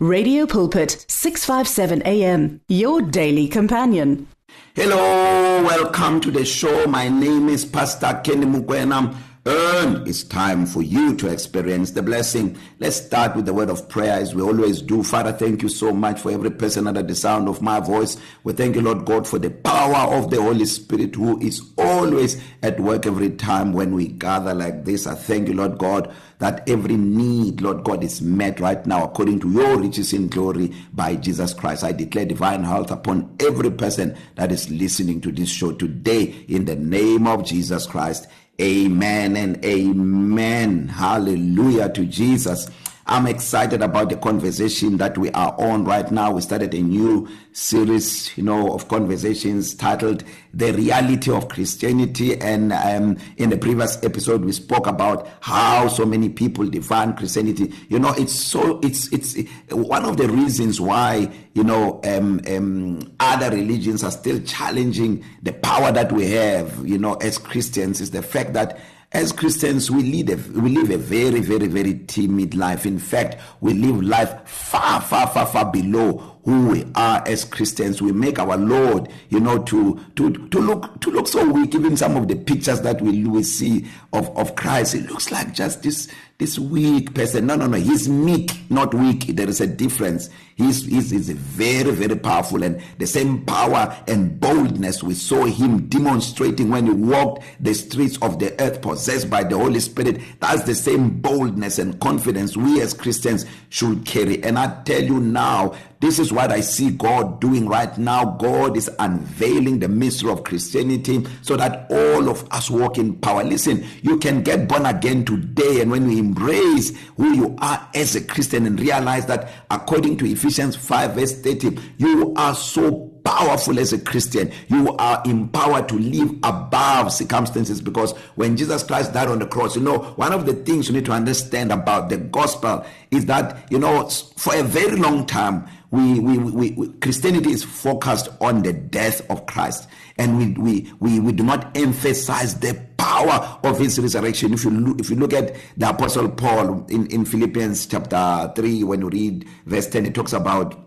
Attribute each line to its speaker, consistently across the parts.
Speaker 1: Radio Pulpit 657 AM your daily companion.
Speaker 2: Hello, welcome to the show. My name is Pastor Kenny Mukwena. And it's time for you to experience the blessing. Let's start with the word of prayer as we always do. Father, thank you so much for every person under the sound of my voice. We thank you, Lord God, for the power of the Holy Spirit who is always at work every time when we gather like this. I thank you, Lord God, that every need, Lord God, is met right now according to your riches in glory by Jesus Christ. I declare divine health upon every person that is listening to this show today in the name of Jesus Christ. Amen and amen. Hallelujah to Jesus. I'm excited about the conversation that we are on right now. We started a new series, you know, of conversations titled The Reality of Christianity. And um, in the previous episode, we spoke about how so many people define Christianity. You know, it's so, it's, it's one of the reasons why, you know, um, um, other religions are still challenging the power that we have, you know, as Christians is the fact that as Christians we lead a, we live a very very very timid life. In fact we live life far far far far below who we are as Christians we make our lord you know to to to look to look so weak. Even some of the pictures that we we see of of Christ it looks like just this this weak person. No no no. He's meek not weak. There is a difference. He's he's, he's very very powerful. And the same power and boldness we saw him demonstrating when he walked the streets of the earth possessed by the holy spirit. That's the same boldness and confidence we as Christians should carry. And I tell you now this is what I see God doing right now. God is unveiling the mystery of Christianity so that all of us walk in power. Listen you can get born again today and when you embrace who you are as a Christian and realize that according to Ephesians 5 verse 30 you are so powerful as a Christian. You are empowered to live above circumstances because when Jesus Christ died on the cross you know one of the things you need to understand about the gospel is that you know for a very long time we we we, we Christianity is focused on the death of Christ. And we we we we do not emphasize the power of his resurrection. If you look, if you look at the apostle Paul in in Philippians chapter 3 when you read verse 10 it talks about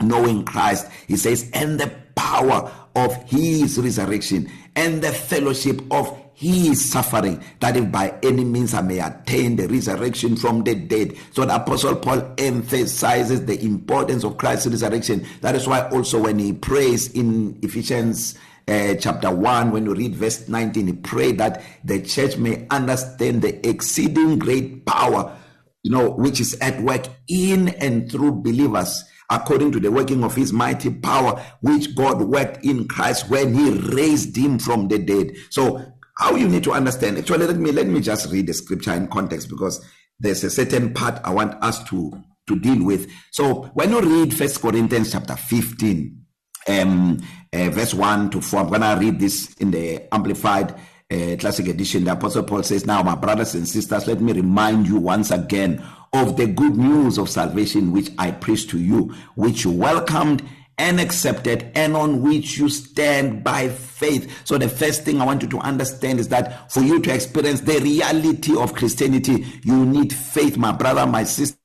Speaker 2: knowing Christ. He says and the power of his resurrection and the fellowship of his suffering. That if by any means I may attain the resurrection from the dead. So the apostle Paul emphasizes the importance of Christ's resurrection. That is why also when he prays in Ephesians uh, chapter 1 when you read verse 19 he prayed that the church may understand the exceeding great power you know which is at work in and through believers according to the working of his mighty power which God worked in Christ when he raised him from the dead. So how you need to understand actually let me let me just read the scripture in context because there's a certain part I want us to to deal with. So when you read first Corinthians chapter 15 um uh, verse 1 to 4 I'm going to read this in the amplified uh, classic edition. The apostle Paul says now my brothers and sisters let me remind you once again of the good news of salvation which I preach to you which you welcomed and accepted and on which you stand by faith. So the first thing i want you to understand is that for you to experience the reality of christianity you need faith my brother my sister.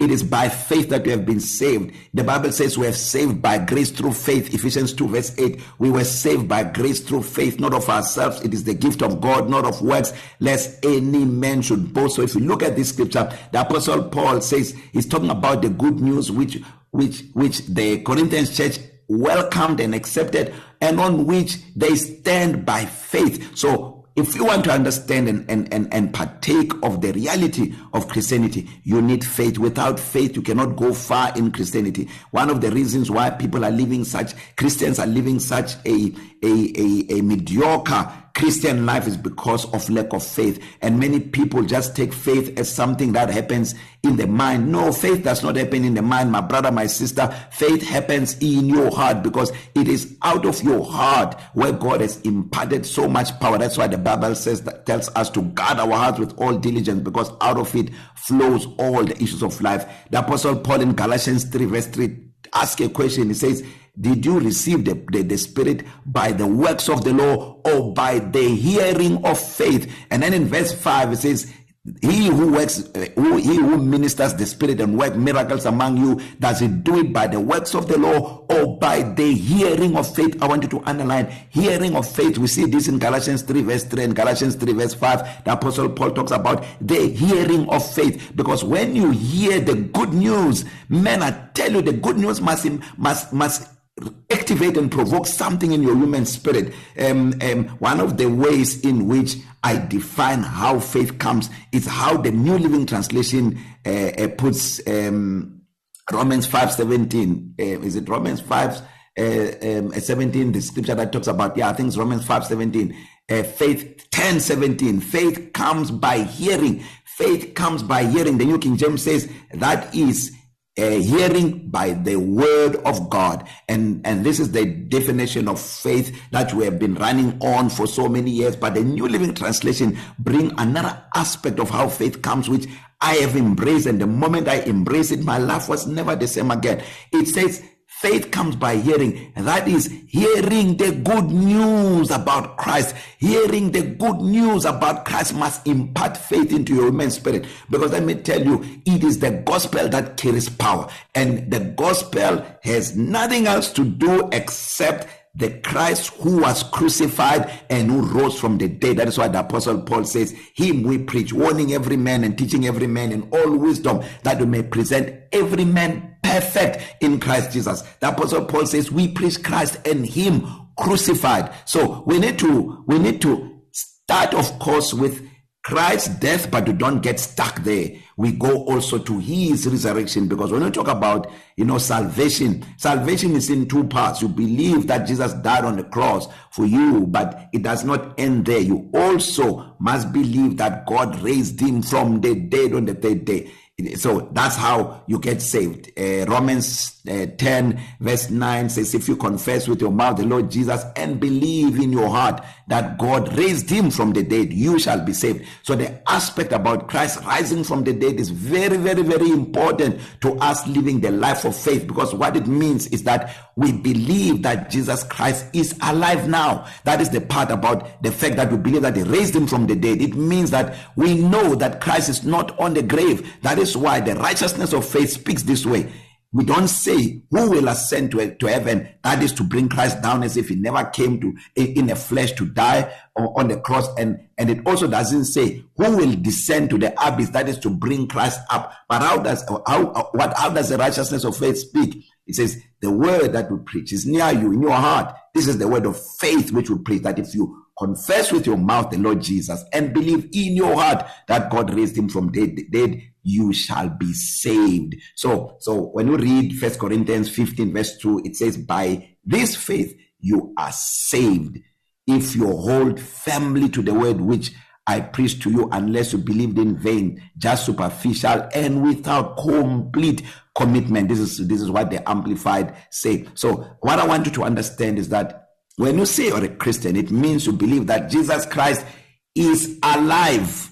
Speaker 2: It is by faith that we have been saved. The bible says we have saved by grace through faith. Ephesians 2 verse 8 we were saved by grace through faith not of ourselves. It is the gift of god not of works lest any man should boast. So if you look at this scripture the apostle paul says he's talking about the good news which which which the corinthians church welcomed and accepted and on which they stand by faith. So if you want to understand and, and and and partake of the reality of Christianity you need faith. Without faith you cannot go far in Christianity. One of the reasons why people are living such Christians are living such a a a, a mediocre Christian life is because of lack of faith. And many people just take faith as something that happens in the mind. No faith does not happen in the mind my brother my sister. Faith happens in your heart because it is out of your heart where God has imparted so much power. That's why the bible says that tells us to guard our hearts with all diligence because out of it flows all the issues of life. The apostle Paul in Galatians 3 verse 3 ask a question. He says did you receive the, the the spirit by the works of the law or by the hearing of faith? And then in verse 5 it says he who works uh, who he who ministers the spirit and work miracles among you does he do it by the works of the law or by the hearing of faith? I want you to underline hearing of faith. We see this in galatians 3 verse 3 and galatians 3 verse 5 the apostle paul talks about the hearing of faith. Because when you hear the good news men i tell you the good news must must must activate and provoke something in your human spirit um, um one of the ways in which i define how faith comes is how the new living translation uh, uh, puts um romans 5:17 uh, is it romans 5 uh, um, 17 the scripture that talks about yeah i think it's romans 5:17 uh, faith 10:17 faith comes by hearing faith comes by hearing. The new king james says that is uh, hearing by the word of God. And and this is the definition of faith that we have been running on for so many years. But the new living translation bring another aspect of how faith comes which I have embraced. And the moment I embraced it my life was never the same again. It says Faith comes by hearing, and that is hearing the good news about Christ. Hearing the good news about Christ must impart faith into your human spirit. Because let me tell you, it is the gospel that carries power, and the gospel has nothing else to do except the Christ who was crucified and who rose from the dead. That is why the apostle Paul says, him we preach, warning every man and teaching every man in all wisdom that we may present every man perfect in Christ Jesus. The apostle Paul says, we preach Christ and him crucified. So we need to, we need to start of course with Christ's death, but you don't get stuck there. We go also to his resurrection because when you talk about, you know, salvation, salvation is in two parts. You believe that Jesus died on the cross for you, but it does not end there. You also must believe that God raised him from the dead on the third day. So that's how you get saved. Uh, Romans uh, 10 verse 9 says if you confess with your mouth the Lord Jesus and believe in your heart that God raised him from the dead you shall be saved. So the aspect about Christ rising from the dead is very very very important to us living the life of faith because what it means is that we believe that Jesus Christ is alive now. That is the part about the fact that we believe that he raised him from the dead. It means that we know that Christ is not on the grave. That is why the righteousness of faith speaks this way. We don't say who will ascend to, to heaven. That is to bring Christ down as if he never came to in a flesh to die on the cross. And, and it also doesn't say who will descend to the abyss. That is to bring Christ up. But how does how what how does the righteousness of faith speak? It says the word that we preach is near you in your heart. This is the word of faith which we preach. That if you confess with your mouth the Lord Jesus and believe in your heart that God raised him from dead, dead you shall be saved. So, so when you read First Corinthians 15 verse 2, it says, by this faith you are saved. If you hold firmly to the word which I preach to you, unless you believed in vain, just superficial and without complete commitment. This is, this is what the Amplified say. So what I want you to understand is that when you say you're a Christian, it means you believe that Jesus Christ is alive,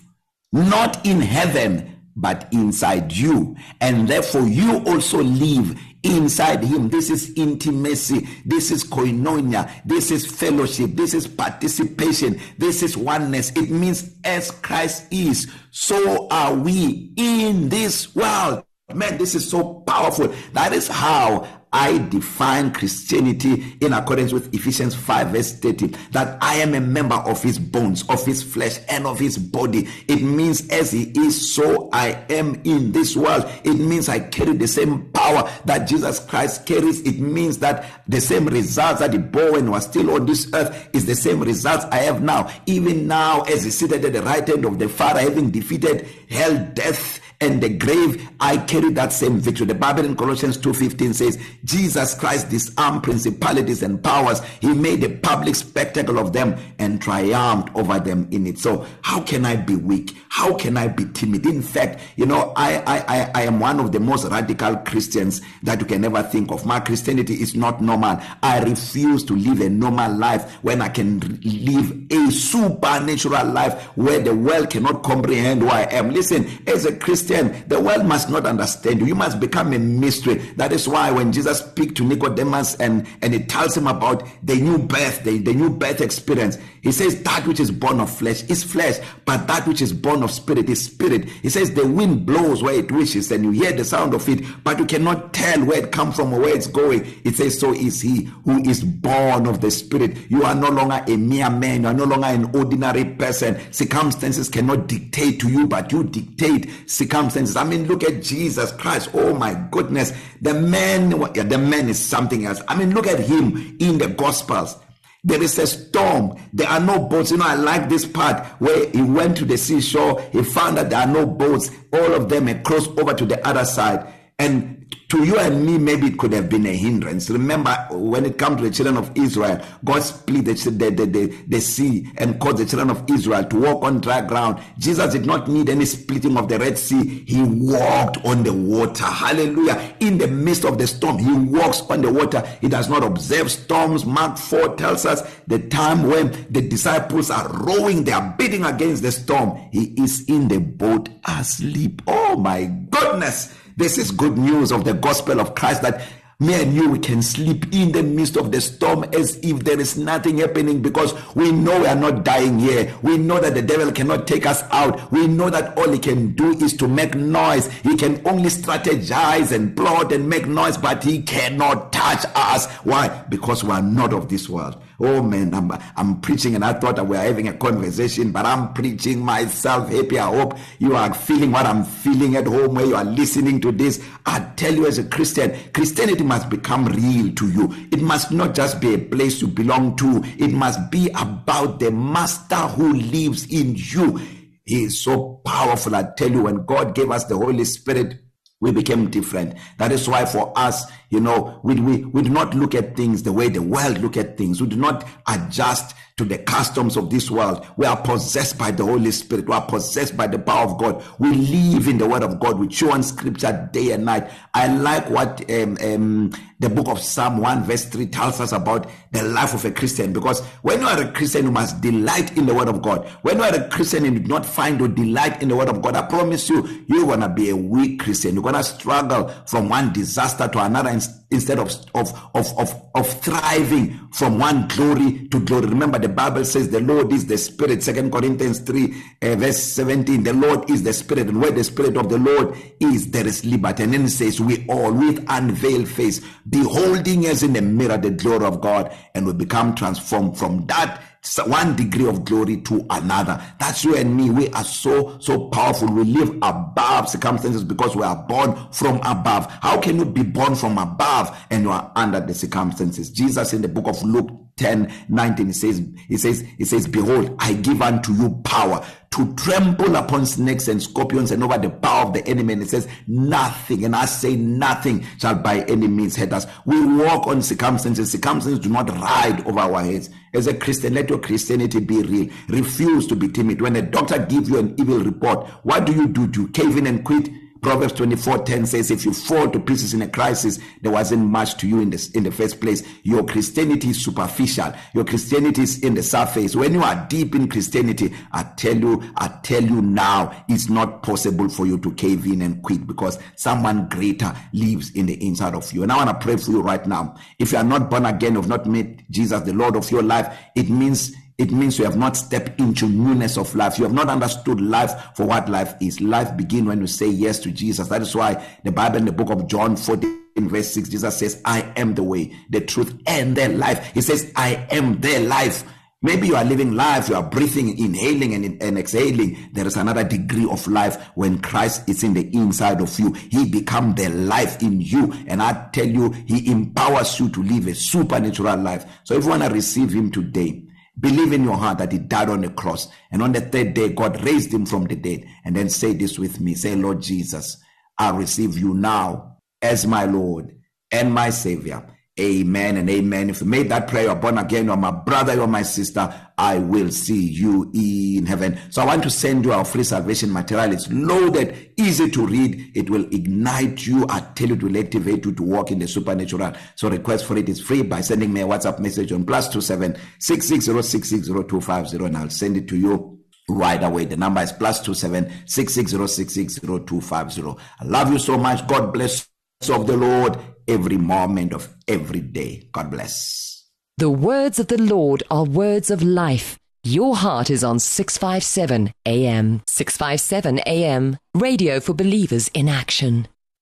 Speaker 2: not in heaven, but inside you. And therefore you also live inside him. This is intimacy. This is koinonia. This is fellowship. This is participation. This is oneness. It means as Christ is so are we in this world. Man this is so powerful that is how I define Christianity in accordance with Ephesians 5 verse 30 that I am a member of his bones, of his flesh, and of his body. It means as he is, so I am in this world. It means I carry the same power that Jesus Christ carries. It means that the same results that he bore when he was still on this earth is the same results I have now. Even now, as he seated at the right hand of the Father, having defeated hell, death, and the grave I carry that same victory. The bible in Colossians 2:15 says Jesus Christ disarmed principalities and powers. He made a public spectacle of them and triumphed over them in it. So how can I be weak? How can I be timid? In fact you know I I I am one of the most radical Christians that you can ever think of. My Christianity is not normal. I refuse to live a normal life when I can live a supernatural life where the world cannot comprehend who I am. Listen as a Christian Christian, the world must not understand you. You must become a mystery. That is why when Jesus speaks to Nicodemus and, and he tells him about the new birth, the, the new birth experience, he says that which is born of flesh is flesh, but that which is born of spirit is spirit. He says the wind blows where it wishes and you hear the sound of it, but you cannot tell where it comes from or where it's going. It says, so is he who is born of the spirit. You are no longer a mere man. You are no longer an ordinary person. Circumstances cannot dictate to you, but you dictate circumstances. I mean, look at Jesus Christ. Oh my goodness. The man, the man is something else. I mean, look at him in the gospels. There is a storm. There are no boats. You know, I like this part where he went to the seashore. He found that there are no boats. All of them had crossed over to the other side. And to you and me, maybe it could have been a hindrance. Remember, when it comes to the children of Israel, God split the, the, the, the, sea and caused the children of Israel to walk on dry ground. Jesus did not need any splitting of the Red Sea. He walked on the water. Hallelujah. In the midst of the storm, he walks on the water. He does not observe storms. Mark 4 tells us the time when the disciples are rowing, they are bidding against the storm. He is in the boat asleep. Oh my goodness. This is good news of the gospel of Christ that me and you we can sleep in the midst of the storm as if there is nothing happening because we know we are not dying here. We know that the devil cannot take us out. We know that all he can do is to make noise. He can only strategize and plot and make noise but he cannot touch us. Why? Because we are not of this world. Oh man I'm, I'm preaching and I thought we are having a conversation but I'm preaching myself happy I hope you are feeling what I'm feeling at home where you are listening to this. I tell you as a Christian Christianity must become real to you. It must not just be a place you belong to. It must be about the master who lives in you. He is so powerful I tell you when God gave us the Holy Spirit we became different. That is why for us you know we, we we do not look at things the way the world look at things. We do not adjust to the customs of this world. We are possessed by the holy spirit. We are possessed by the power of god. We live in the word of god. We chew on scripture day and night. I like what um, um, the book of psalm 1 verse 3 tells us about the life of a christian. Because when you are a christian you must delight in the word of god. When you are a christian and you do not find or delight in the word of god i promise you you're going to be a weak christian. You're going to struggle from one disaster to another instead of of of of of thriving from one glory to glory. Remember the bible says the lord is the spirit second corinthians 3 uh, verse 17 the lord is the spirit and where the spirit of the lord is there is liberty. And then it says we all with unveiled face beholding as in a mirror the glory of god and we become transformed from that one degree of glory to another. That's you and me we are so so powerful. We live above circumstances because we are born from above. How can you be born from above and you are under the circumstances? Jesus in the book of luke 10 19 he says he says he says behold i give unto you power to trample upon snakes and scorpions and over the power of the enemy. And it says nothing and I say nothing shall by any means hurt us. We walk on circumstances. Circumstances do not ride over our heads. As a Christian let your Christianity be real. Refuse to be timid. When a doctor give you an evil report what do you do? Do you cave in and quit? Proverbs 24:10 says if you fall to pieces in a crisis there wasn't much to you in this in the first place your Christianity is superficial. Your Christianity is in the surface. When you are deep in Christianity I tell you I tell you now it's not possible for you to cave in and quit because someone greater lives in the inside of you. And I want to pray for you right now. If you are not born again of not made Jesus the Lord of your life it means it means you have not stepped into newness of life. You have not understood life for what life is. Life begin when you say yes to Jesus. That is why the bible in the book of John 14 in verse 6 Jesus says I am the way the truth and the life. He says I am the life. Maybe you are living life you are breathing inhaling and, and exhaling. There is another degree of life when Christ is in the inside of you. He become the life in you. And I tell you he empowers you to live a supernatural life. So if you want to receive him today Believe in your heart that he died on the cross and on the third day God raised him from the dead and then say this with me. Say Lord Jesus I receive you now as my Lord and my savior. Amen and amen. If you made that prayer, you're born again, you're my brother, you're my sister, I will see you in heaven. So I want to send you our free salvation material. It's loaded, easy to read. It will ignite you. I tell you to activate you to walk in the supernatural. So request for it is free by sending me a WhatsApp message on plus two seven six six zero six six zero two five zero and I'll send it to you right away. The number is plus two seven six six zero six six zero two five zero. I love you so much. God bless of the Lord every moment of every day. God bless.
Speaker 3: The words of the Lord are words of life. Your heart is on 657 AM. 657 AM. Radio for believers in action.